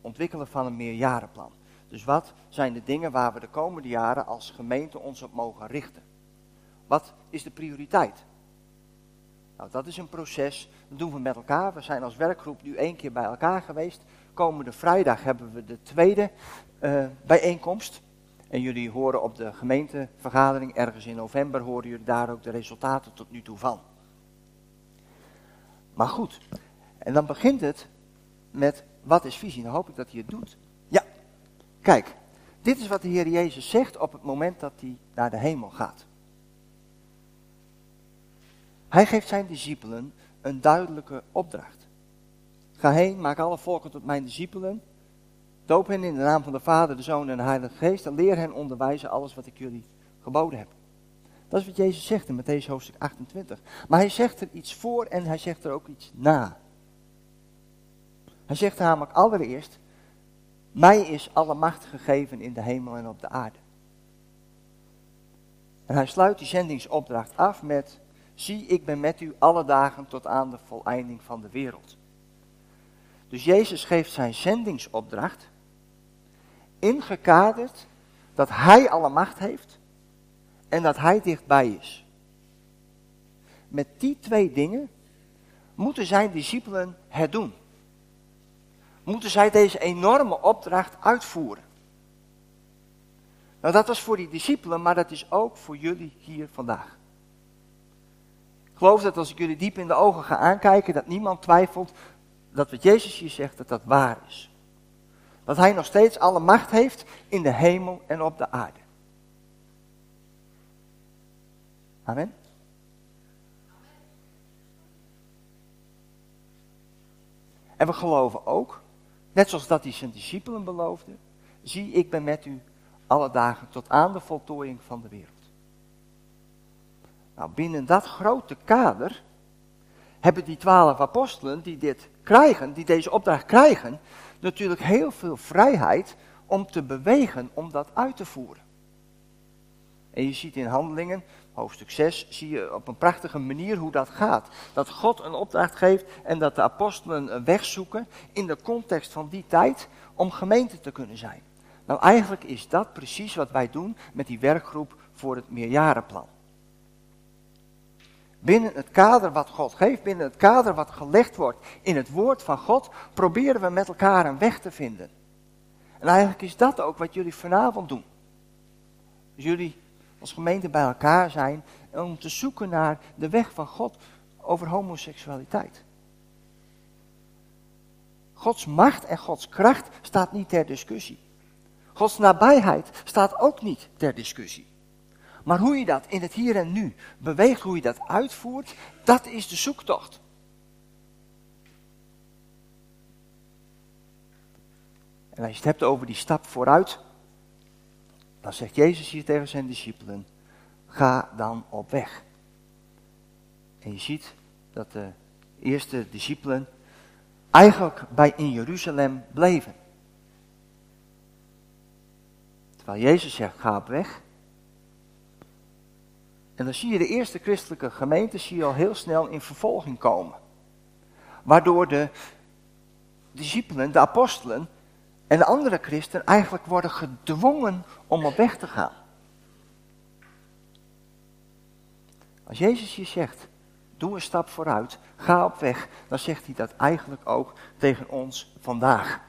ontwikkelen van een meerjarenplan. Dus wat zijn de dingen waar we de komende jaren als gemeente ons op mogen richten? Wat is de prioriteit? Nou, dat is een proces. Dat doen we met elkaar. We zijn als werkgroep nu één keer bij elkaar geweest. Komende vrijdag hebben we de tweede uh, bijeenkomst. En jullie horen op de gemeentevergadering ergens in november, horen jullie daar ook de resultaten tot nu toe van. Maar goed, en dan begint het met wat is visie? Dan hoop ik dat hij het doet. Ja, kijk, dit is wat de Heer Jezus zegt op het moment dat hij naar de hemel gaat. Hij geeft zijn discipelen een duidelijke opdracht. Ga heen, maak alle volken tot mijn discipelen. Doop hen in de naam van de Vader, de Zoon en de Heilige Geest. En leer hen onderwijzen alles wat ik jullie geboden heb. Dat is wat Jezus zegt in Matthäus hoofdstuk 28. Maar hij zegt er iets voor en hij zegt er ook iets na. Hij zegt namelijk allereerst, mij is alle macht gegeven in de hemel en op de aarde. En hij sluit die zendingsopdracht af met, zie ik ben met u alle dagen tot aan de voleinding van de wereld. Dus Jezus geeft zijn zendingsopdracht ingekaderd dat hij alle macht heeft en dat hij dichtbij is. Met die twee dingen moeten zijn discipelen het doen. Moeten zij deze enorme opdracht uitvoeren. Nou, dat was voor die discipelen, maar dat is ook voor jullie hier vandaag. Ik geloof dat als ik jullie diep in de ogen ga aankijken, dat niemand twijfelt dat wat Jezus hier zegt, dat dat waar is. Dat hij nog steeds alle macht heeft in de hemel en op de aarde. Amen. En we geloven ook, net zoals dat hij zijn discipelen beloofde, zie ik ben met u alle dagen tot aan de voltooiing van de wereld. Nou, binnen dat grote kader hebben die twaalf apostelen die dit krijgen, die deze opdracht krijgen, natuurlijk heel veel vrijheid om te bewegen, om dat uit te voeren. En je ziet in handelingen, hoofdstuk 6, zie je op een prachtige manier hoe dat gaat. Dat God een opdracht geeft en dat de apostelen een weg zoeken in de context van die tijd om gemeente te kunnen zijn. Nou, eigenlijk is dat precies wat wij doen met die werkgroep voor het meerjarenplan. Binnen het kader wat God geeft, binnen het kader wat gelegd wordt in het woord van God, proberen we met elkaar een weg te vinden. En eigenlijk is dat ook wat jullie vanavond doen. Dus jullie als gemeente bij elkaar zijn om te zoeken naar de weg van God over homoseksualiteit. Gods macht en Gods kracht staat niet ter discussie. Gods nabijheid staat ook niet ter discussie. Maar hoe je dat in het hier en nu beweegt, hoe je dat uitvoert, dat is de zoektocht. En als je het hebt over die stap vooruit, dan zegt Jezus hier tegen zijn discipelen, ga dan op weg. En je ziet dat de eerste discipelen eigenlijk bij in Jeruzalem bleven. Terwijl Jezus zegt, ga op weg. En dan zie je de eerste christelijke gemeente zie al heel snel in vervolging komen. Waardoor de discipelen, de apostelen en de andere christenen eigenlijk worden gedwongen om op weg te gaan. Als Jezus je zegt, doe een stap vooruit, ga op weg, dan zegt hij dat eigenlijk ook tegen ons vandaag.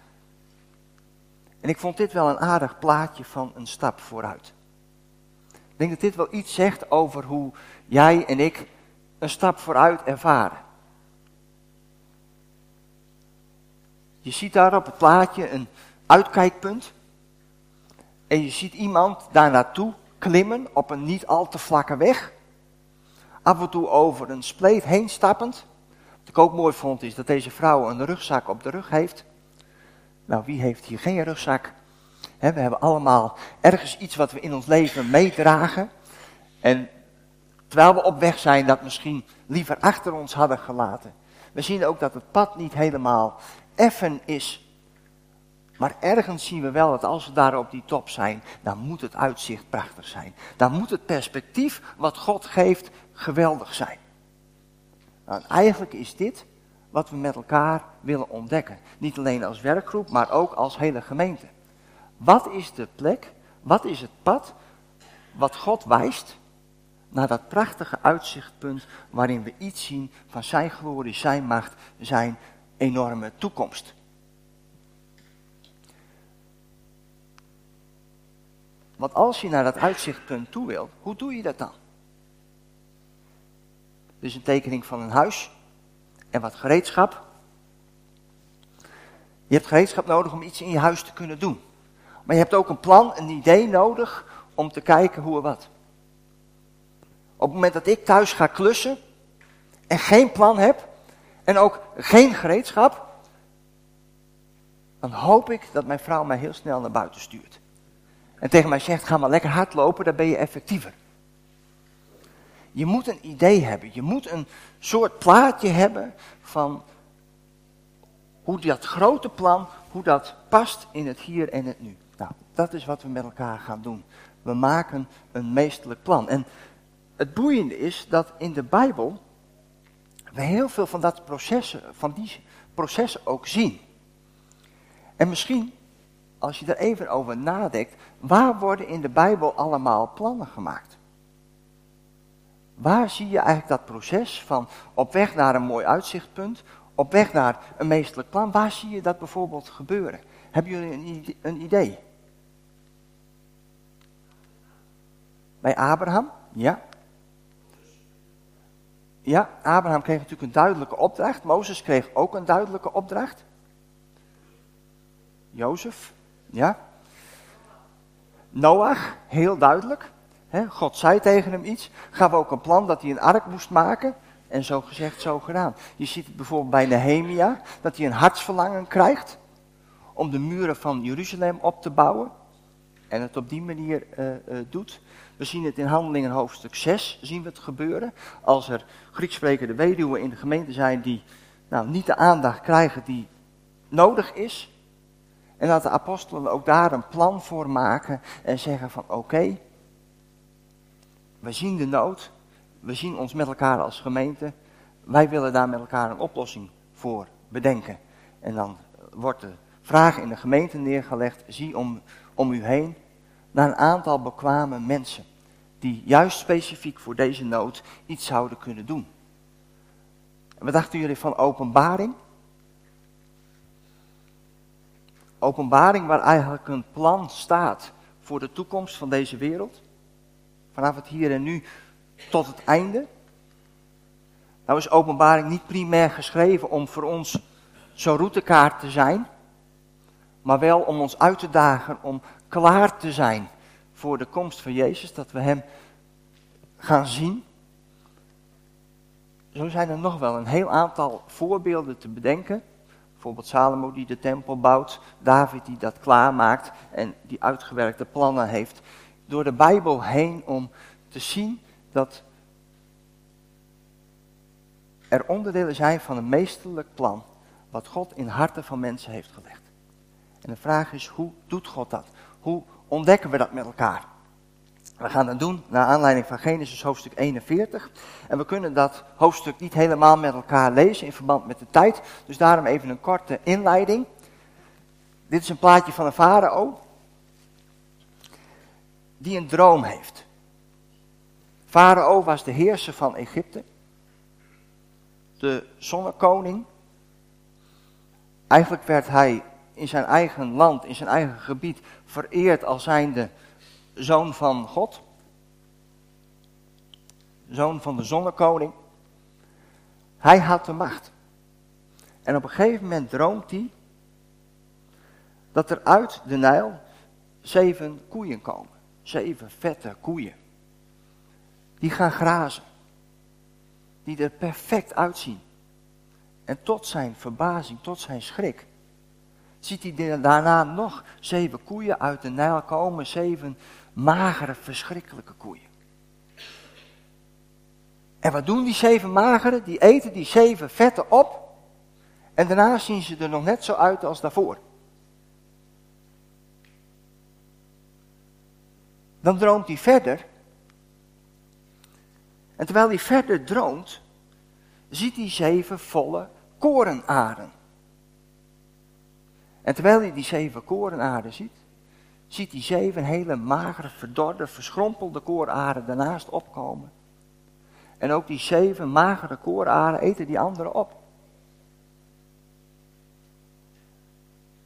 En ik vond dit wel een aardig plaatje van een stap vooruit. Ik denk dat dit wel iets zegt over hoe jij en ik een stap vooruit ervaren. Je ziet daar op het plaatje een uitkijkpunt. En je ziet iemand daar naartoe klimmen op een niet al te vlakke weg. Af en toe over een spleet heen stappend. Wat ik ook mooi vond is dat deze vrouw een rugzak op de rug heeft. Nou, wie heeft hier geen rugzak? we hebben allemaal ergens iets wat we in ons leven meedragen. En terwijl we op weg zijn, dat misschien liever achter ons hadden gelaten. We zien ook dat het pad niet helemaal effen is. Maar ergens zien we wel dat als we daar op die top zijn, dan moet het uitzicht prachtig zijn. Dan moet het perspectief wat God geeft geweldig zijn. Nou, eigenlijk is dit wat we met elkaar willen ontdekken. Niet alleen als werkgroep, maar ook als hele gemeente. Wat is de plek, wat is het pad wat God wijst naar dat prachtige uitzichtpunt waarin we iets zien van zijn glorie, zijn macht, zijn enorme toekomst. Want als je naar dat uitzichtpunt toe wilt, hoe doe je dat dan? Dus een tekening van een huis en wat gereedschap. Je hebt gereedschap nodig om iets in je huis te kunnen doen. Maar je hebt ook een plan, een idee nodig om te kijken hoe en wat. Op het moment dat ik thuis ga klussen en geen plan heb en ook geen gereedschap, dan hoop ik dat mijn vrouw mij heel snel naar buiten stuurt. En tegen mij zegt, ga maar lekker hardlopen, dan ben je effectiever. Je moet een idee hebben, je moet een soort plaatje hebben van hoe dat grote plan, hoe dat past in het hier en het nu. Nou, dat is wat we met elkaar gaan doen. We maken een meestelijk plan. En het boeiende is dat in de Bijbel we heel veel van, dat processen, van die processen ook zien. En misschien, als je er even over nadenkt, waar worden in de Bijbel allemaal plannen gemaakt? Waar zie je eigenlijk dat proces van op weg naar een mooi uitzichtpunt, op weg naar een meestelijk plan, waar zie je dat bijvoorbeeld gebeuren? Hebben jullie een idee? Bij Abraham? Ja. Ja, Abraham kreeg natuurlijk een duidelijke opdracht. Mozes kreeg ook een duidelijke opdracht. Jozef, ja. Noach, heel duidelijk. God zei tegen hem iets. Gaf ook een plan dat hij een ark moest maken. En zo gezegd, zo gedaan. Je ziet het bijvoorbeeld bij Nehemia. Dat hij een hartsverlangen krijgt. Om de muren van Jeruzalem op te bouwen. En het op die manier uh, uh, doet. We zien het in Handelingen hoofdstuk 6, zien we het gebeuren. Als er Grieks sprekende weduwen in de gemeente zijn die nou, niet de aandacht krijgen die nodig is. En dat de apostelen ook daar een plan voor maken en zeggen van oké, we zien de nood, we zien ons met elkaar als gemeente, wij willen daar met elkaar een oplossing voor bedenken. En dan wordt de vraag in de gemeente neergelegd, zie om, om u heen naar een aantal bekwame mensen die juist specifiek voor deze nood iets zouden kunnen doen. En wat dachten jullie van openbaring? Openbaring waar eigenlijk een plan staat voor de toekomst van deze wereld. Vanaf het hier en nu tot het einde. Nou is openbaring niet primair geschreven om voor ons zo'n routekaart te zijn. Maar wel om ons uit te dagen om klaar te zijn voor de komst van Jezus, dat we Hem gaan zien. Zo zijn er nog wel een heel aantal voorbeelden te bedenken. Bijvoorbeeld Salomo die de tempel bouwt, David die dat klaarmaakt en die uitgewerkte plannen heeft. Door de Bijbel heen om te zien dat er onderdelen zijn van een meesterlijk plan wat God in harten van mensen heeft gelegd. En de vraag is, hoe doet God dat? Hoe ontdekken we dat met elkaar? We gaan dat doen naar aanleiding van Genesis hoofdstuk 41. En we kunnen dat hoofdstuk niet helemaal met elkaar lezen in verband met de tijd. Dus daarom even een korte inleiding. Dit is een plaatje van een farao. Die een droom heeft. Farao was de heerser van Egypte. De zonnekoning. Eigenlijk werd hij in zijn eigen land, in zijn eigen gebied, vereerd als zijnde zoon van God. Zoon van de zonnekoning. Hij had de macht. En op een gegeven moment droomt hij dat er uit de Nijl zeven koeien komen. Zeven vette koeien. Die gaan grazen. Die er perfect uitzien. En tot zijn verbazing, tot zijn schrik, ziet hij daarna nog zeven koeien uit de Nijl komen. Zeven magere, verschrikkelijke koeien. En wat doen die zeven magere? Die eten die zeven vette op. En daarna zien ze er nog net zo uit als daarvoor. Dan droomt hij verder. En terwijl hij verder droomt, ziet hij zeven volle korenaren. En terwijl hij die zeven korenaren ziet, ziet hij zeven hele magere, verdorde, verschrompelde korenaren daarnaast opkomen. En ook die zeven magere korenaren eten die anderen op.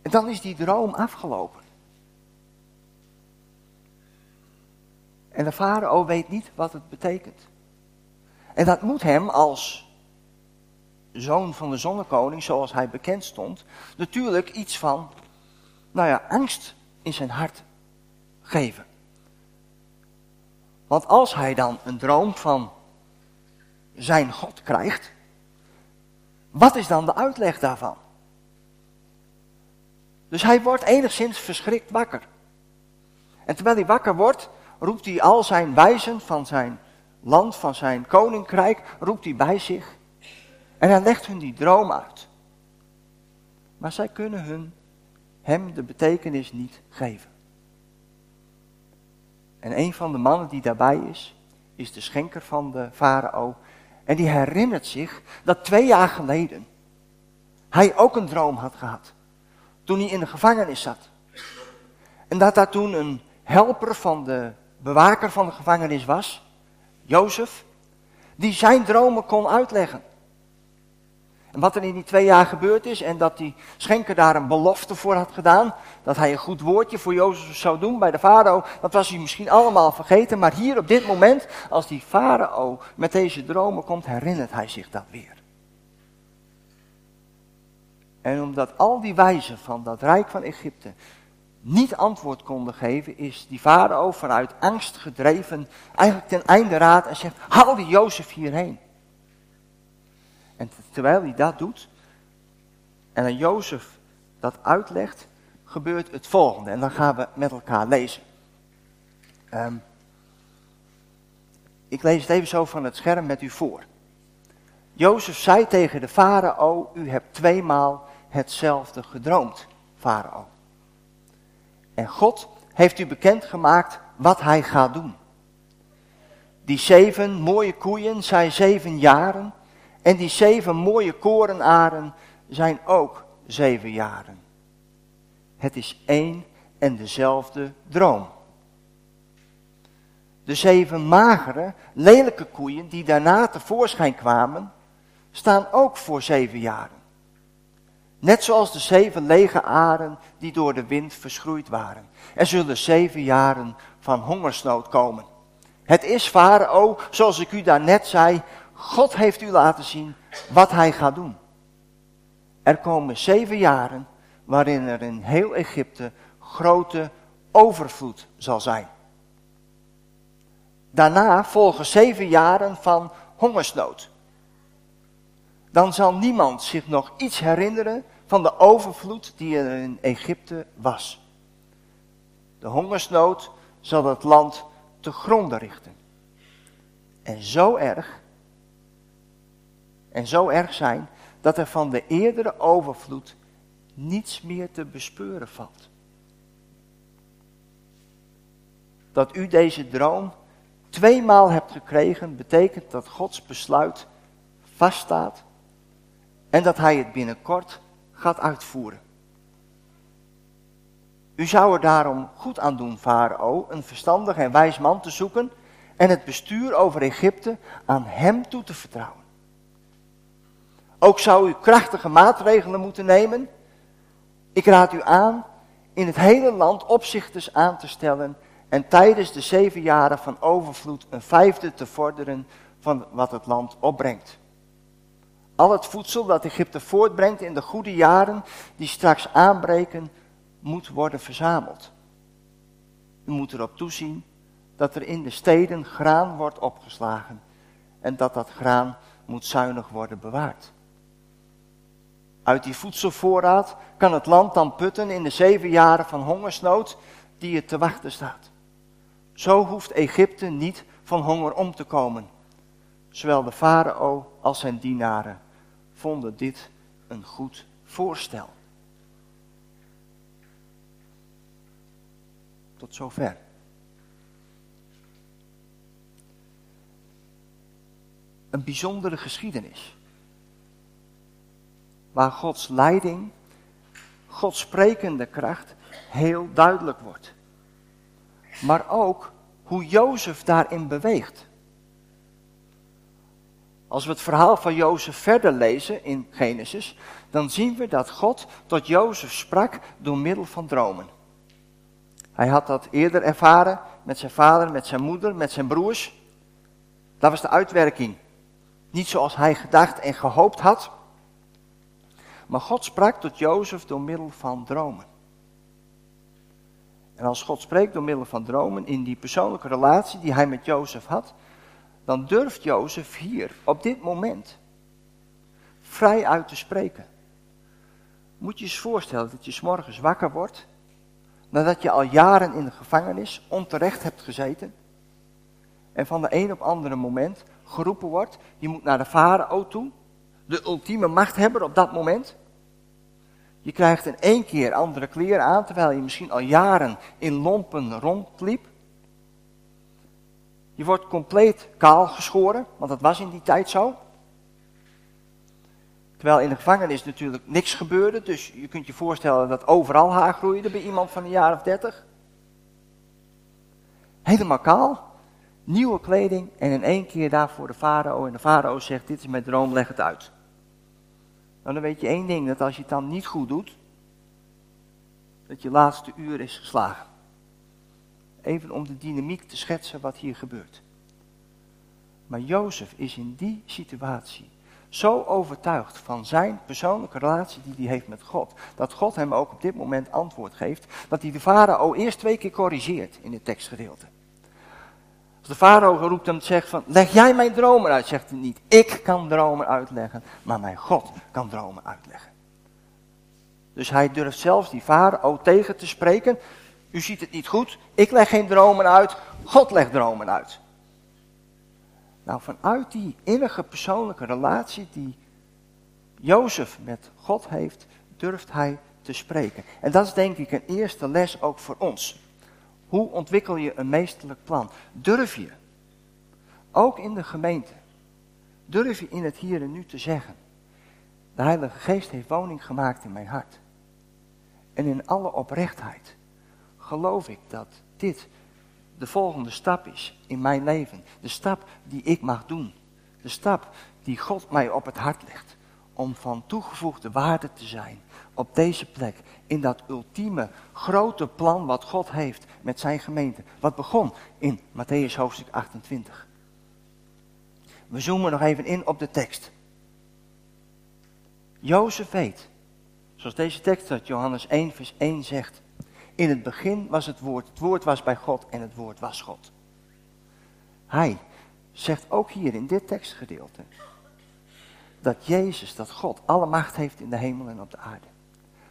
En dan is die droom afgelopen. En de farao weet niet wat het betekent. En dat moet hem als zoon van de zonnekoning, zoals hij bekend stond, natuurlijk iets van, nou ja, angst in zijn hart geven. Want als hij dan een droom van zijn God krijgt, wat is dan de uitleg daarvan? Dus hij wordt enigszins verschrikt wakker. En terwijl hij wakker wordt, roept hij al zijn wijzen van zijn land, van zijn koninkrijk, roept hij bij zich. En hij legt hun die droom uit. Maar zij kunnen hun, hem de betekenis niet geven. En een van de mannen die daarbij is, is de schenker van de farao. En die herinnert zich dat twee jaar geleden hij ook een droom had gehad. Toen hij in de gevangenis zat. En dat daar toen een helper van de bewaker van de gevangenis was, Jozef, die zijn dromen kon uitleggen. Wat er in die twee jaar gebeurd is en dat die schenker daar een belofte voor had gedaan, dat hij een goed woordje voor Jozef zou doen bij de farao, dat was hij misschien allemaal vergeten, maar hier op dit moment, als die farao met deze dromen komt, herinnert hij zich dat weer. En omdat al die wijzen van dat rijk van Egypte niet antwoord konden geven, is die farao vanuit angst gedreven eigenlijk ten einde raad en zegt, haal die Jozef hierheen. En terwijl hij dat doet en aan Jozef dat uitlegt, gebeurt het volgende. En dan gaan we met elkaar lezen. Um, ik lees het even zo van het scherm met u voor. Jozef zei tegen de farao, u hebt tweemaal hetzelfde gedroomd, farao. En God heeft u bekendgemaakt wat hij gaat doen. Die zeven mooie koeien zijn zeven jaren en die zeven mooie korenaren zijn ook zeven jaren. Het is één en dezelfde droom. De zeven magere, lelijke koeien die daarna tevoorschijn kwamen, staan ook voor zeven jaren. Net zoals de zeven lege aren die door de wind verschroeid waren. Er zullen zeven jaren van hongersnood komen. Het is, Farao, zoals ik u daarnet zei, God heeft u laten zien wat hij gaat doen. Er komen zeven jaren waarin er in heel Egypte grote overvloed zal zijn. Daarna volgen zeven jaren van hongersnood. Dan zal niemand zich nog iets herinneren van de overvloed die er in Egypte was. De hongersnood zal het land te gronden richten. En zo erg, en zo erg zijn, dat er van de eerdere overvloed niets meer te bespeuren valt. Dat u deze droom tweemaal hebt gekregen, betekent dat Gods besluit vaststaat en dat Hij het binnenkort gaat uitvoeren. U zou er daarom goed aan doen, Farao, een verstandig en wijs man te zoeken en het bestuur over Egypte aan hem toe te vertrouwen. Ook zou u krachtige maatregelen moeten nemen. Ik raad u aan in het hele land opzichters aan te stellen en tijdens de zeven jaren van overvloed een vijfde te vorderen van wat het land opbrengt. Al het voedsel dat Egypte voortbrengt in de goede jaren die straks aanbreken, moet worden verzameld. U moet erop toezien dat er in de steden graan wordt opgeslagen en dat dat graan moet zuinig worden bewaard. Uit die voedselvoorraad kan het land dan putten in de zeven jaren van hongersnood die er te wachten staat. Zo hoeft Egypte niet van honger om te komen. Zowel de farao als zijn dienaren vonden dit een goed voorstel. Tot zover. Een bijzondere geschiedenis. Waar Gods leiding, Gods sprekende kracht heel duidelijk wordt. Maar ook hoe Jozef daarin beweegt. Als we het verhaal van Jozef verder lezen in Genesis, dan zien we dat God tot Jozef sprak door middel van dromen. Hij had dat eerder ervaren met zijn vader, met zijn moeder, met zijn broers. Dat was de uitwerking. Niet zoals hij gedacht en gehoopt had. Maar God sprak tot Jozef door middel van dromen. En als God spreekt door middel van dromen in die persoonlijke relatie die hij met Jozef had, dan durft Jozef hier, op dit moment, vrij uit te spreken. Moet je eens voorstellen dat je s morgens wakker wordt, nadat je al jaren in de gevangenis onterecht hebt gezeten, en van de een op andere moment geroepen wordt, je moet naar de farao toe, de ultieme machthebber op dat moment. Je krijgt in één keer andere kleren aan, terwijl je misschien al jaren in lompen rondliep. Je wordt compleet kaal geschoren, want dat was in die tijd zo. Terwijl in de gevangenis natuurlijk niks gebeurde, dus je kunt je voorstellen dat overal haar groeide bij iemand van een jaar of dertig. Helemaal kaal, nieuwe kleding en in één keer daar voor de farao. En de farao zegt, dit is mijn droom, leg het uit. Nou, dan weet je één ding, dat als je het dan niet goed doet, dat je laatste uur is geslagen. Even om de dynamiek te schetsen wat hier gebeurt. Maar Jozef is in die situatie zo overtuigd van zijn persoonlijke relatie die hij heeft met God, dat God hem ook op dit moment antwoord geeft, dat hij de farao eerst twee keer corrigeert in het tekstgedeelte. De farao roept hem zegt van, leg jij mijn dromen uit, zegt hij niet, ik kan dromen uitleggen, maar mijn God kan dromen uitleggen. Dus hij durft zelfs die farao tegen te spreken, u ziet het niet goed, ik leg geen dromen uit, God legt dromen uit. Nou, vanuit die innige persoonlijke relatie die Jozef met God heeft, durft hij te spreken. En dat is denk ik een eerste les ook voor ons. Hoe ontwikkel je een meesterlijk plan? Durf je, ook in de gemeente, durf je in het hier en nu te zeggen. De Heilige Geest heeft woning gemaakt in mijn hart. En in alle oprechtheid geloof ik dat dit de volgende stap is in mijn leven. De stap die ik mag doen. De stap die God mij op het hart legt. Om van toegevoegde waarde te zijn op deze plek. In dat ultieme grote plan wat God heeft met zijn gemeente. Wat begon in Matthäus hoofdstuk 28. We zoomen nog even in op de tekst. Jozef weet, zoals deze tekst uit Johannes 1 vers 1 zegt. In het begin was het woord, het woord was bij God en het woord was God. Hij zegt ook hier in dit tekstgedeelte dat Jezus, dat God alle macht heeft in de hemel en op de aarde.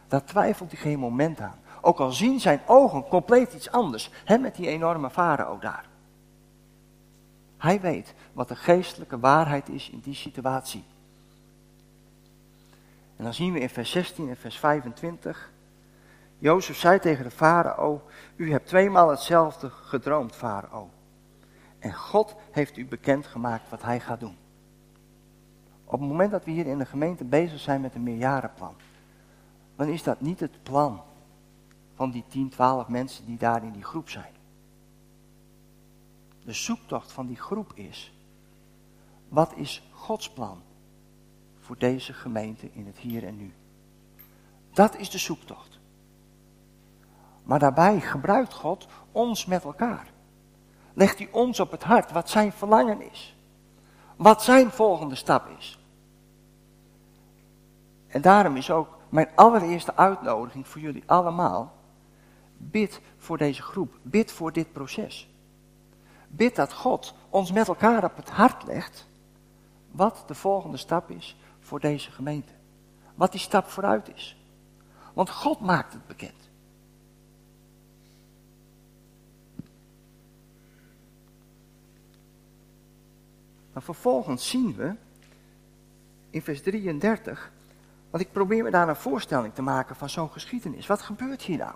Daar twijfelt hij geen moment aan. Ook al zien zijn ogen compleet iets anders, hè, met die enorme farao daar. Hij weet wat de geestelijke waarheid is in die situatie. En dan zien we in vers 16 en vers 25 Jozef zei tegen de farao, u hebt tweemaal hetzelfde gedroomd, farao. En God heeft u bekendgemaakt wat hij gaat doen. Op het moment dat we hier in de gemeente bezig zijn met een meerjarenplan, dan is dat niet het plan van die 10, 12 mensen die daar in die groep zijn. De zoektocht van die groep is, wat is Gods plan voor deze gemeente in het hier en nu? Dat is de zoektocht. Maar daarbij gebruikt God ons met elkaar. Legt hij ons op het hart wat zijn verlangen is. Wat zijn volgende stap is. En daarom is ook mijn allereerste uitnodiging voor jullie allemaal. Bid voor deze groep. Bid voor dit proces. Bid dat God ons met elkaar op het hart legt. Wat de volgende stap is voor deze gemeente. Wat die stap vooruit is. Want God maakt het bekend. Maar vervolgens zien we in vers 33, want ik probeer me daar een voorstelling te maken van zo'n geschiedenis. Wat gebeurt hier nou?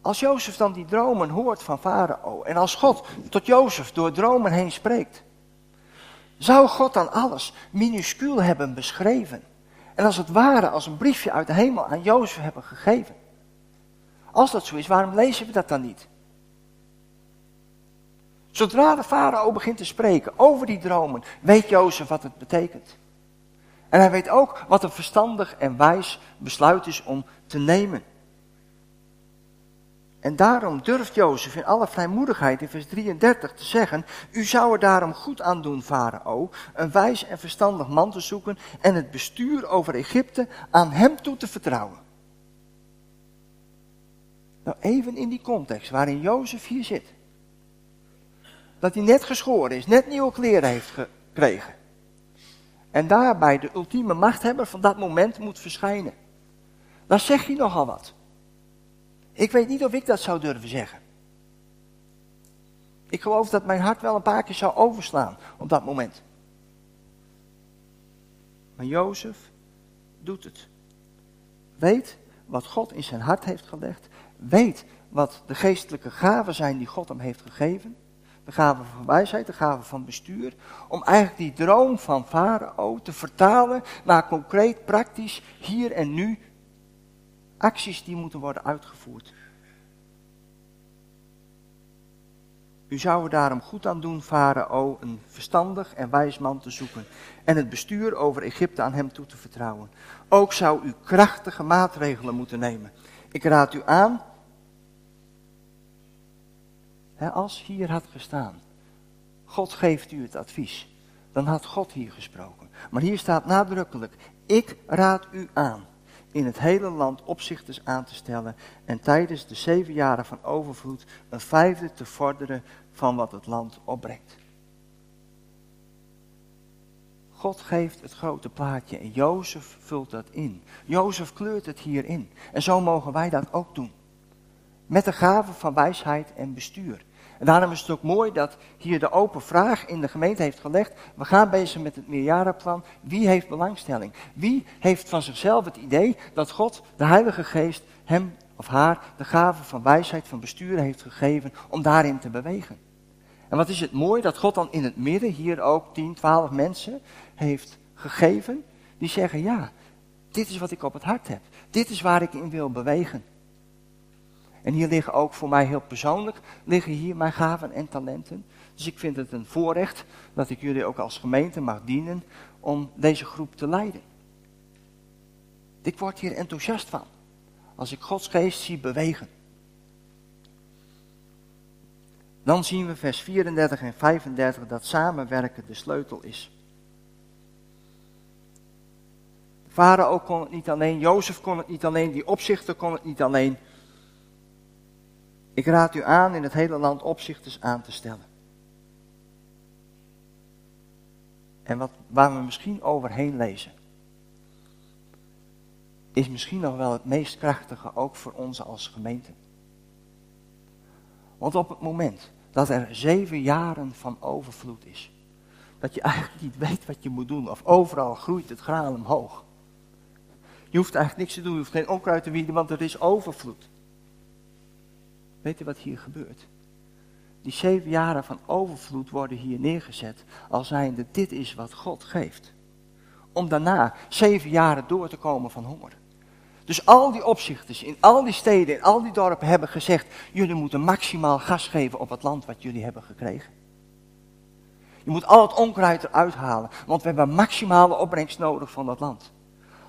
Als Jozef dan die dromen hoort van Farao en als God tot Jozef door dromen heen spreekt, Zou God dan alles minuscuul hebben beschreven? En als het ware als een briefje uit de hemel aan Jozef hebben gegeven? Als dat zo is, waarom lezen we dat dan niet? Zodra de farao begint te spreken over die dromen, weet Jozef wat het betekent. En hij weet ook wat een verstandig en wijs besluit is om te nemen. En daarom durft Jozef in alle vrijmoedigheid in vers 33 te zeggen, u zou er daarom goed aan doen, farao, een wijs en verstandig man te zoeken en het bestuur over Egypte aan hem toe te vertrouwen. Nou, even in die context waarin Jozef hier zit. Dat hij net geschoren is, net nieuwe kleren heeft gekregen. En daarbij de ultieme machthebber van dat moment moet verschijnen. Dan zeg je nogal wat. Ik weet niet of ik dat zou durven zeggen. Ik geloof dat mijn hart wel een paar keer zou overslaan op dat moment. Maar Jozef doet het. Weet wat God in zijn hart heeft gelegd. Weet wat de geestelijke gaven zijn die God hem heeft gegeven. De gaven van wijsheid, de gaven van bestuur. Om eigenlijk die droom van Farao te vertalen naar concreet, praktisch, hier en nu acties die moeten worden uitgevoerd. U zou er daarom goed aan doen, Farao, een verstandig en wijs man te zoeken en het bestuur over Egypte aan hem toe te vertrouwen. Ook zou u krachtige maatregelen moeten nemen. Ik raad u aan, als hier had gestaan, God geeft u het advies, dan had God hier gesproken. Maar hier staat nadrukkelijk, ik raad u aan in het hele land opzichters aan te stellen en tijdens de zeven jaren van overvloed een vijfde te vorderen van wat het land opbrengt. God geeft het grote plaatje en Jozef vult dat in. Jozef kleurt het hierin. En zo mogen wij dat ook doen. Met de gave van wijsheid en bestuur. En daarom is het ook mooi dat hier de open vraag in de gemeente heeft gelegd. We gaan bezig met het meerjarenplan. Wie heeft belangstelling? Wie heeft van zichzelf het idee dat God, de Heilige Geest, hem of haar de gave van wijsheid, van bestuur heeft gegeven om daarin te bewegen? En wat is het mooi dat God dan in het midden hier ook 10, 12 mensen heeft gegeven. Die zeggen, ja, dit is wat ik op het hart heb. Dit is waar ik in wil bewegen. En hier liggen ook voor mij heel persoonlijk, liggen hier mijn gaven en talenten. Dus ik vind het een voorrecht dat ik jullie ook als gemeente mag dienen om deze groep te leiden. Ik word hier enthousiast van. Als ik Gods geest zie bewegen. Dan zien we vers 34 en 35 dat samenwerken de sleutel is. Farao kon het niet alleen, Jozef kon het niet alleen, die opzichter kon het niet alleen. Ik raad u aan in het hele land opzichters aan te stellen. En wat, waar we misschien overheen lezen, is misschien nog wel het meest krachtige ook voor ons als gemeente. Want op het moment dat er zeven jaren van overvloed is, dat je eigenlijk niet weet wat je moet doen, of overal groeit het graan omhoog. Je hoeft eigenlijk niks te doen, je hoeft geen onkruid te wieden, want er is overvloed. Weet je wat hier gebeurt? Die zeven jaren van overvloed worden hier neergezet als zijnde dit is wat God geeft. Om daarna zeven jaren door te komen van honger. Dus al die opzichters in al die steden, in al die dorpen hebben gezegd, jullie moeten maximaal gas geven op het land wat jullie hebben gekregen. Je moet al het onkruid eruit halen, want we hebben maximale opbrengst nodig van dat land.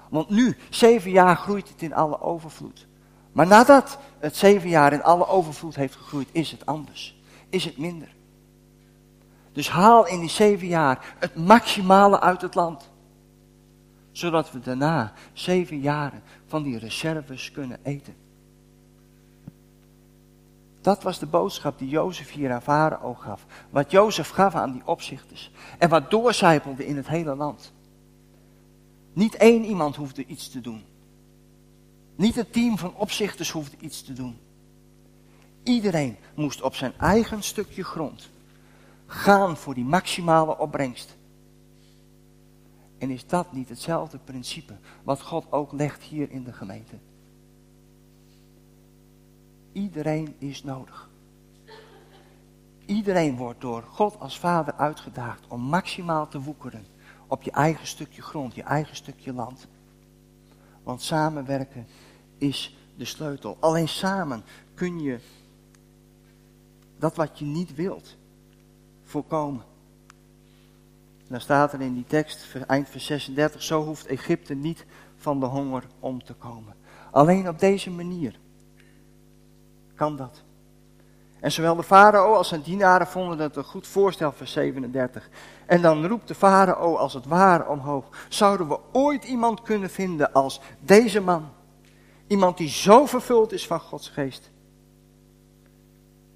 Want nu, zeven jaar, groeit het in alle overvloed. Maar nadat het zeven jaar in alle overvloed heeft gegroeid, is het anders. Is het minder. Dus haal in die zeven jaar het maximale uit het land. Zodat we daarna zeven jaren van die reserves kunnen eten. Dat was de boodschap die Jozef hier aan Farao gaf. Wat Jozef gaf aan die opzichters. En wat doorcijpelde in het hele land. Niet één iemand hoefde iets te doen. Niet het team van opzichters hoefde iets te doen. Iedereen moest op zijn eigen stukje grond gaan voor die maximale opbrengst. En is dat niet hetzelfde principe wat God ook legt hier in de gemeente? Iedereen is nodig. Iedereen wordt door God als vader uitgedaagd om maximaal te woekeren op je eigen stukje grond, je eigen stukje land. Want samenwerken is de sleutel. Alleen samen kun je dat wat je niet wilt voorkomen. dan staat er in die tekst, eind vers 36, zo hoeft Egypte niet van de honger om te komen. Alleen op deze manier kan dat. En zowel de farao als zijn dienaren vonden het een goed voorstel, vers 37. En dan roept de farao als het ware omhoog. Zouden we ooit iemand kunnen vinden als deze man? Iemand die zo vervuld is van Gods geest.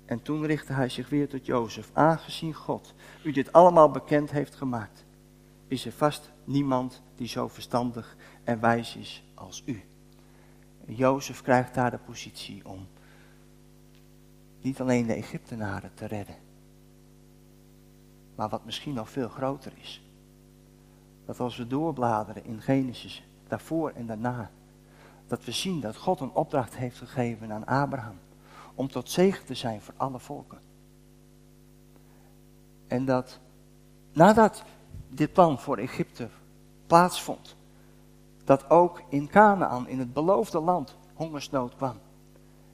En toen richtte hij zich weer tot Jozef. Aangezien God u dit allemaal bekend heeft gemaakt, is er vast niemand die zo verstandig en wijs is als u. Jozef krijgt daar de positie om niet alleen de Egyptenaren te redden, maar wat misschien nog veel groter is. Dat als we doorbladeren in Genesis, daarvoor en daarna, dat we zien dat God een opdracht heeft gegeven aan Abraham om tot zegen te zijn voor alle volken. En dat nadat dit plan voor Egypte plaatsvond, dat ook in Canaan, in het beloofde land, hongersnood kwam.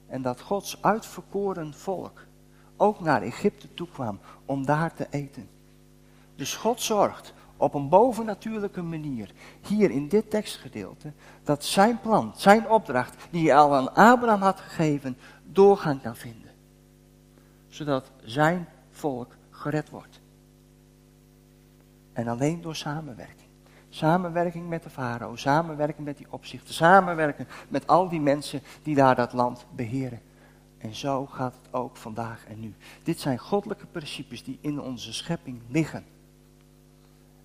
En dat Gods uitverkoren volk ook naar Egypte toe kwam om daar te eten. Dus God zorgt op een bovennatuurlijke manier, hier in dit tekstgedeelte, dat zijn plan, zijn opdracht, die hij al aan Abraham had gegeven, doorgaan kan vinden. Zodat zijn volk gered wordt. En alleen door samenwerking. Samenwerking met de farao, samenwerking met die opzichten, samenwerken met al die mensen die daar dat land beheren. En zo gaat het ook vandaag en nu. Dit zijn goddelijke principes die in onze schepping liggen.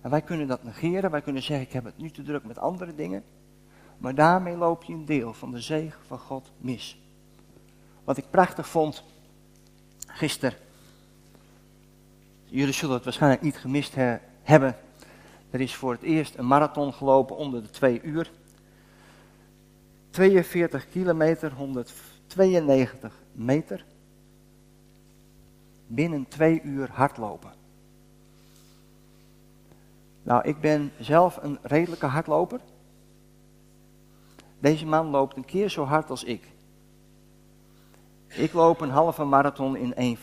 En wij kunnen dat negeren, wij kunnen zeggen ik heb het nu te druk met andere dingen. Maar daarmee loop je een deel van de zegen van God mis. Wat ik prachtig vond gisteren. Jullie zullen het waarschijnlijk niet gemist hebben. Er is voor het eerst een marathon gelopen onder de twee uur. 42 kilometer, 192 meter. Binnen twee uur hardlopen. Nou, ik ben zelf een redelijke hardloper. Deze man loopt een keer zo hard als ik. Ik loop een halve marathon in 1,50.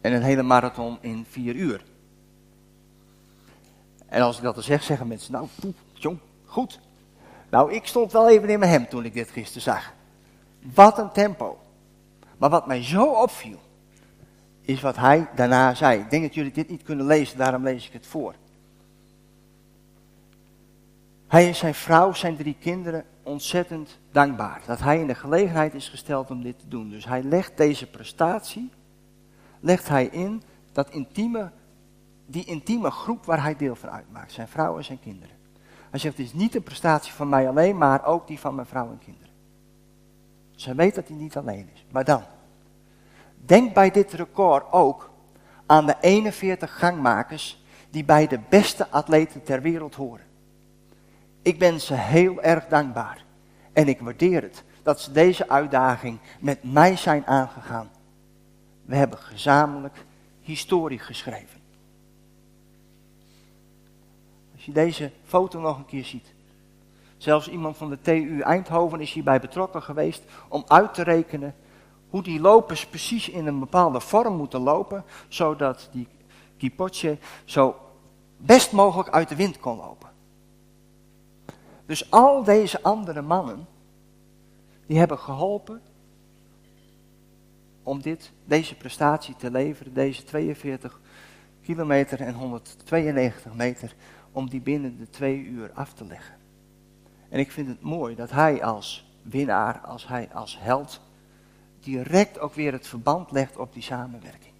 En een hele marathon in 4 uur. En als ik dat dan zeg, zeggen mensen, nou, poep, jong, goed. Nou, ik stond wel even in mijn hem toen ik dit gisteren zag. Wat een tempo. Maar wat mij zo opviel, is wat hij daarna zei. Ik denk dat jullie dit niet kunnen lezen, daarom lees ik het voor. Hij en zijn vrouw, zijn drie kinderen, ontzettend dankbaar dat hij in de gelegenheid is gesteld om dit te doen. Dus hij legt deze prestatie, legt hij in dat intieme, die intieme groep waar hij deel van uitmaakt, zijn vrouw en zijn kinderen. Hij zegt, het is niet een prestatie van mij alleen, maar ook die van mijn vrouw en kinderen. Hij weet dat hij niet alleen is. Maar dan, denk bij dit record ook aan de 41 gangmakers die bij de beste atleten ter wereld horen. Ik ben ze heel erg dankbaar. En ik waardeer het dat ze deze uitdaging met mij zijn aangegaan. We hebben gezamenlijk historie geschreven. Als je deze foto nog een keer ziet. Zelfs iemand van de TU Eindhoven is hierbij betrokken geweest om uit te rekenen hoe die lopers precies in een bepaalde vorm moeten lopen, zodat die kipotje zo best mogelijk uit de wind kon lopen. Dus al deze andere mannen, die hebben geholpen om dit, deze prestatie te leveren, deze 42 kilometer en 192 meter, om die binnen de twee uur af te leggen. En ik vind het mooi dat hij als winnaar, als hij als held, direct ook weer het verband legt op die samenwerking.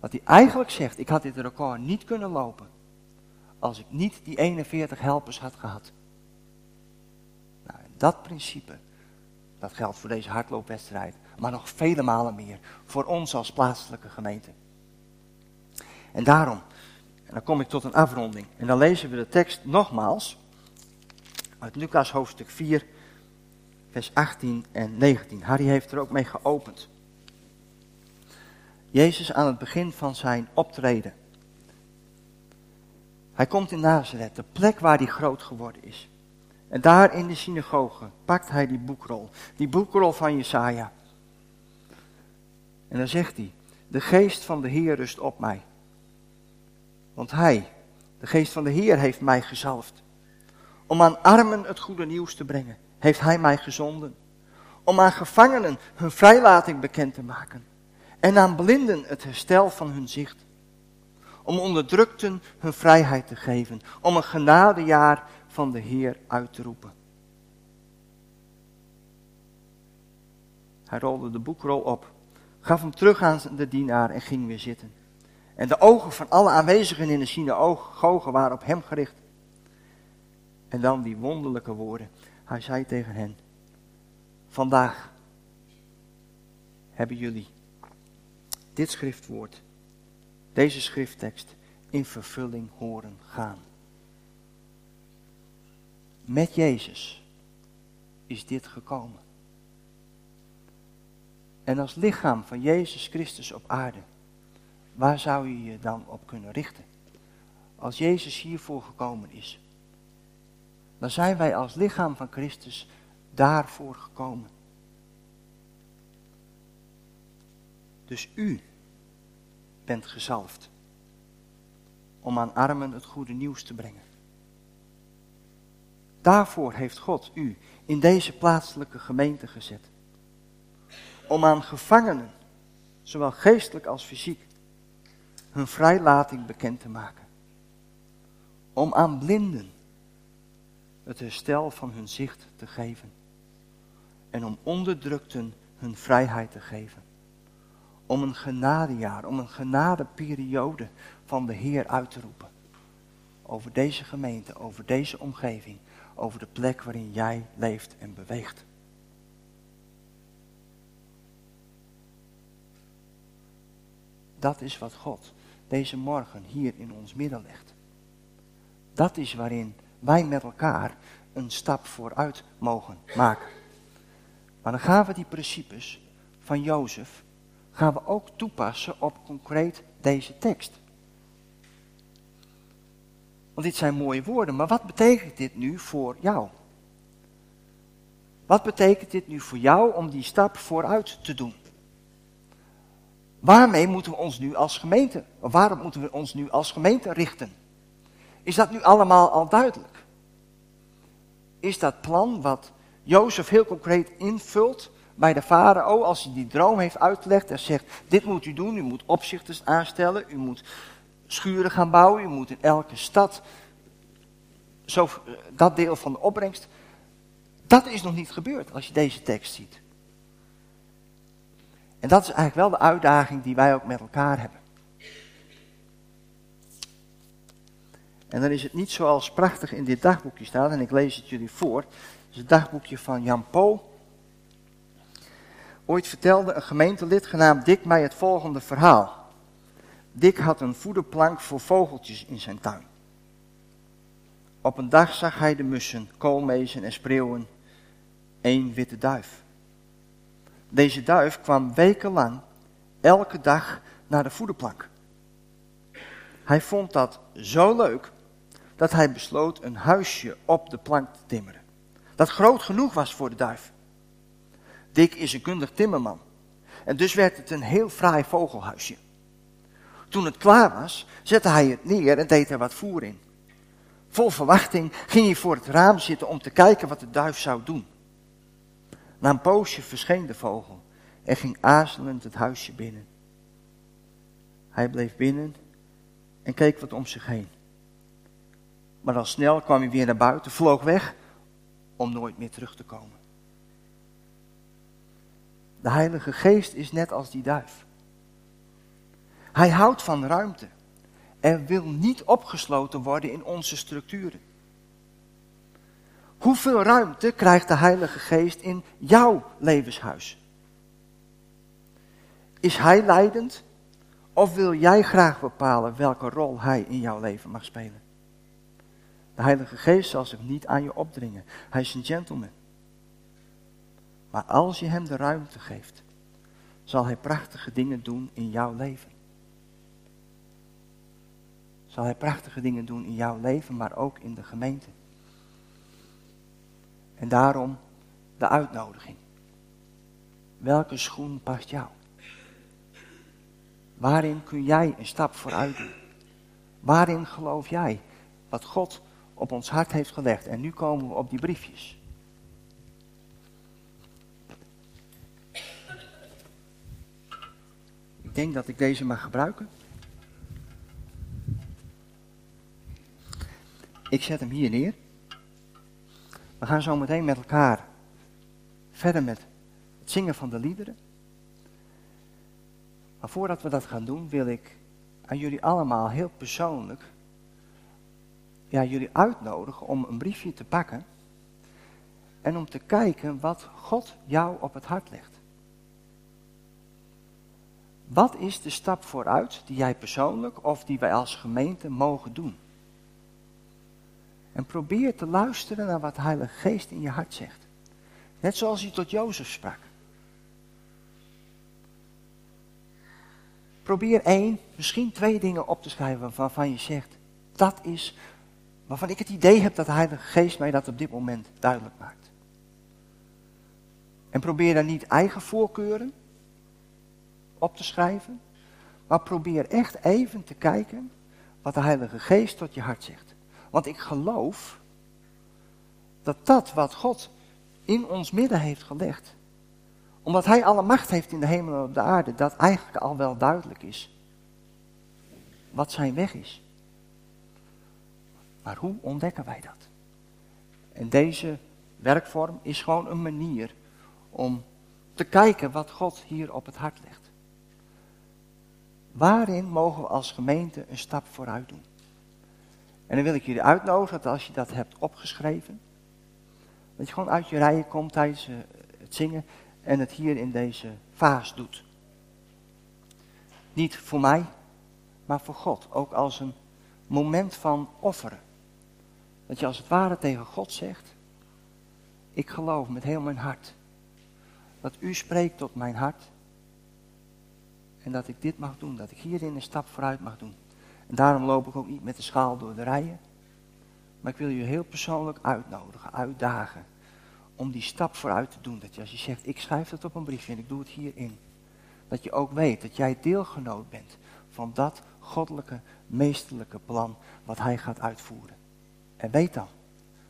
Wat hij eigenlijk zegt, ik had dit record niet kunnen lopen als ik niet die 41 helpers had gehad. Dat principe, dat geldt voor deze hardloopwedstrijd, maar nog vele malen meer voor ons als plaatselijke gemeente. En daarom, en dan kom ik tot een afronding, en dan lezen we de tekst nogmaals uit Lucas hoofdstuk 4, vers 18 en 19. Harry heeft er ook mee geopend. Jezus aan het begin van zijn optreden. Hij komt in Nazareth, de plek waar hij groot geworden is. En daar in de synagoge pakt hij die boekrol, die boekrol van Jesaja. En dan zegt hij, de geest van de Heer rust op mij. Want hij, de geest van de Heer, heeft mij gezalfd. Om aan armen het goede nieuws te brengen, heeft hij mij gezonden. Om aan gevangenen hun vrijlating bekend te maken. En aan blinden het herstel van hun zicht. Om onderdrukten hun vrijheid te geven. Om een genadejaar van de Heer uit te roepen. Hij rolde de boekrol op, gaf hem terug aan de dienaar en ging weer zitten. En de ogen van alle aanwezigen in de synagoge waren op hem gericht. En dan die wonderlijke woorden. Hij zei tegen hen: Vandaag hebben jullie dit schriftwoord, deze schrifttekst, in vervulling horen gaan. Met Jezus is dit gekomen. En als lichaam van Jezus Christus op aarde, waar zou je je dan op kunnen richten? Als Jezus hiervoor gekomen is, dan zijn wij als lichaam van Christus daarvoor gekomen. Dus u bent gezalfd om aan armen het goede nieuws te brengen. Daarvoor heeft God u in deze plaatselijke gemeente gezet. Om aan gevangenen, zowel geestelijk als fysiek, hun vrijlating bekend te maken. Om aan blinden het herstel van hun zicht te geven. En om onderdrukten hun vrijheid te geven. Om een genadejaar, om een genadeperiode van de Heer uit te roepen. Over deze gemeente, over deze omgeving, over de plek waarin jij leeft en beweegt. Dat is wat God deze morgen hier in ons midden legt. Dat is waarin wij met elkaar een stap vooruit mogen maken. Maar dan gaan we die principes van Jozef, gaan we ook toepassen op concreet deze tekst. Want dit zijn mooie woorden, maar wat betekent dit nu voor jou? Wat betekent dit nu voor jou om die stap vooruit te doen? Waarmee moeten we ons nu als gemeente, waarom moeten we ons nu als gemeente richten? Is dat nu allemaal al duidelijk? Is dat plan wat Jozef heel concreet invult bij de farao als hij die droom heeft uitgelegd en zegt, dit moet u doen, u moet opzichters aanstellen, u moet schuren gaan bouwen, u moet in elke stad zo, dat deel van de opbrengst. Dat is nog niet gebeurd als je deze tekst ziet. En dat is eigenlijk wel de uitdaging die wij ook met elkaar hebben. En dan is het niet zoals prachtig in dit dagboekje staat, en ik lees het jullie voor. Het is het dagboekje van Jan Paul. Ooit vertelde een gemeentelid genaamd Dick mij het volgende verhaal. Dick had een voederplank voor vogeltjes in zijn tuin. Op een dag zag hij de mussen, koolmezen en spreeuwen één witte duif. Deze duif kwam wekenlang elke dag naar de voederplank. Hij vond dat zo leuk dat hij besloot een huisje op de plank te timmeren. Dat groot genoeg was voor de duif. Dick is een kundig timmerman. En dus werd het een heel fraai vogelhuisje. Toen het klaar was, zette hij het neer en deed er wat voer in. Vol verwachting ging hij voor het raam zitten om te kijken wat de duif zou doen. Na een poosje verscheen de vogel en ging aarzelend het huisje binnen. Hij bleef binnen en keek wat om zich heen. Maar al snel kwam hij weer naar buiten, vloog weg om nooit meer terug te komen. De Heilige Geest is net als die duif. Hij houdt van ruimte en wil niet opgesloten worden in onze structuren. Hoeveel ruimte krijgt de Heilige Geest in jouw levenshuis? Is Hij leidend of wil jij graag bepalen welke rol Hij in jouw leven mag spelen? De Heilige Geest zal zich niet aan je opdringen. Hij is een gentleman. Maar als je Hem de ruimte geeft, zal Hij prachtige dingen doen in jouw leven. Zal Hij prachtige dingen doen in jouw leven, maar ook in de gemeente. En daarom de uitnodiging. Welke schoen past jou? Waarin kun jij een stap vooruit doen? Waarin geloof jij wat God op ons hart heeft gelegd? En nu komen we op die briefjes. Ik denk dat ik deze mag gebruiken. Ik zet hem hier neer. We gaan zo meteen met elkaar verder met het zingen van de liederen. Maar voordat we dat gaan doen, wil ik aan jullie allemaal heel persoonlijk ja, jullie uitnodigen om een briefje te pakken en om te kijken wat God jou op het hart legt. Wat is de stap vooruit die jij persoonlijk of die wij als gemeente mogen doen? En probeer te luisteren naar wat de Heilige Geest in je hart zegt. Net zoals hij tot Jozef sprak. Probeer één, misschien twee dingen op te schrijven waarvan je zegt, dat is waarvan ik het idee heb dat de Heilige Geest mij dat op dit moment duidelijk maakt. En probeer dan niet eigen voorkeuren op te schrijven, maar probeer echt even te kijken wat de Heilige Geest tot je hart zegt. Want ik geloof dat dat wat God in ons midden heeft gelegd, omdat Hij alle macht heeft in de hemel en op de aarde, dat eigenlijk al wel duidelijk is wat zijn weg is. Maar hoe ontdekken wij dat? En deze werkvorm is gewoon een manier om te kijken wat God hier op het hart legt. Waarin mogen we als gemeente een stap vooruit doen? En dan wil ik jullie uitnodigen dat als je dat hebt opgeschreven, dat je gewoon uit je rijen komt tijdens eh, het zingen en het hier in deze vaas doet. Niet voor mij, maar voor God. Ook als een moment van offeren. Dat je als het ware tegen God zegt, ik geloof met heel mijn hart dat u spreekt tot mijn hart en dat ik dit mag doen, dat ik hierin een stap vooruit mag doen. En daarom loop ik ook niet met de schaal door de rijen. Maar ik wil je heel persoonlijk uitnodigen, uitdagen. Om die stap vooruit te doen. Dat je als je zegt, ik schrijf het op een briefje en ik doe het hierin. Dat je ook weet dat jij deelgenoot bent van dat goddelijke, meesterlijke plan wat hij gaat uitvoeren. En weet dan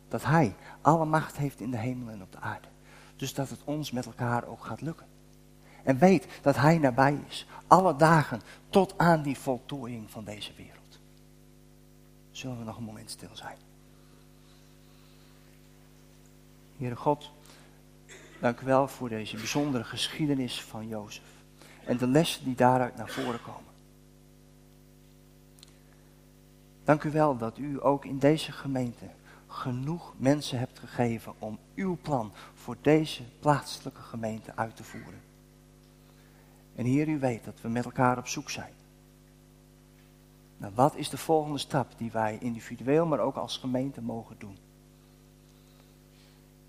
dat hij alle macht heeft in de hemel en op de aarde. Dus dat het ons met elkaar ook gaat lukken. En weet dat Hij nabij is. Alle dagen tot aan die voltooiing van deze wereld. Zullen we nog een moment stil zijn. Heere God, dank u wel voor deze bijzondere geschiedenis van Jozef. En de lessen die daaruit naar voren komen. Dank u wel dat u ook in deze gemeente genoeg mensen hebt gegeven om uw plan voor deze plaatselijke gemeente uit te voeren. En hier u weet dat we met elkaar op zoek zijn. Nou, wat is de volgende stap die wij individueel, maar ook als gemeente mogen doen?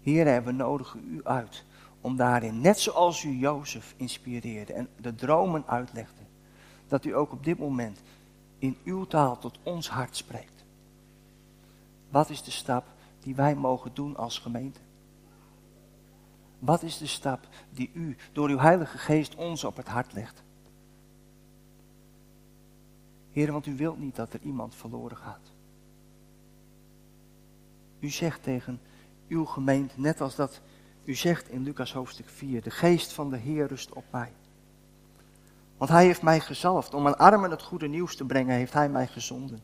Hier we nodigen u uit om daarin, net zoals u Jozef inspireerde en de dromen uitlegde, dat u ook op dit moment in uw taal tot ons hart spreekt. Wat is de stap die wij mogen doen als gemeente? Wat is de stap die u door uw Heilige Geest ons op het hart legt? Heer, want u wilt niet dat er iemand verloren gaat. U zegt tegen uw gemeente, net als dat u zegt in Lucas hoofdstuk 4, de geest van de Heer rust op mij. Want hij heeft mij gezalfd. Om aan armen het goede nieuws te brengen, heeft hij mij gezonden.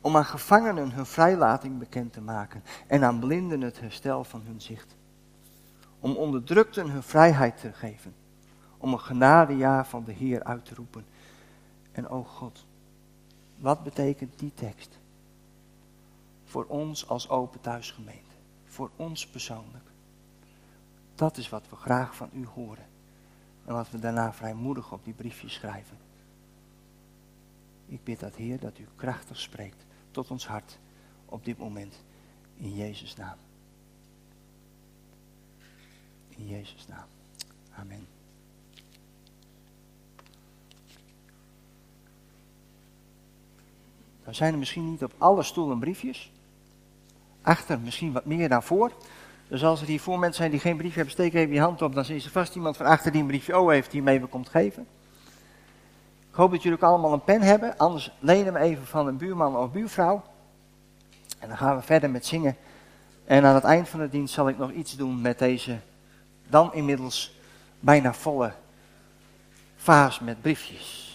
Om aan gevangenen hun vrijlating bekend te maken. En aan blinden het herstel van hun zicht. Om onderdrukten hun vrijheid te geven, om een genadejaar van de Heer uit te roepen. En o God, wat betekent die tekst? Voor ons als open thuisgemeente, voor ons persoonlijk? Dat is wat we graag van u horen en wat we daarna vrijmoedig op die briefjes schrijven. Ik bid dat Heer dat u krachtig spreekt tot ons hart op dit moment. In Jezus' naam. In Jezus' naam. Amen. Dan zijn er misschien niet op alle stoelen briefjes. Achter misschien wat meer dan voor. Dus als er hier voor mensen zijn die geen briefje hebben, steek even je hand op. Dan is er vast iemand van achter die een briefje O heeft die hem even komt geven. Ik hoop dat jullie ook allemaal een pen hebben. Anders lenen we even van een buurman of buurvrouw. En dan gaan we verder met zingen. En aan het eind van de dienst zal ik nog iets doen met deze dan inmiddels bijna volle vaas met briefjes.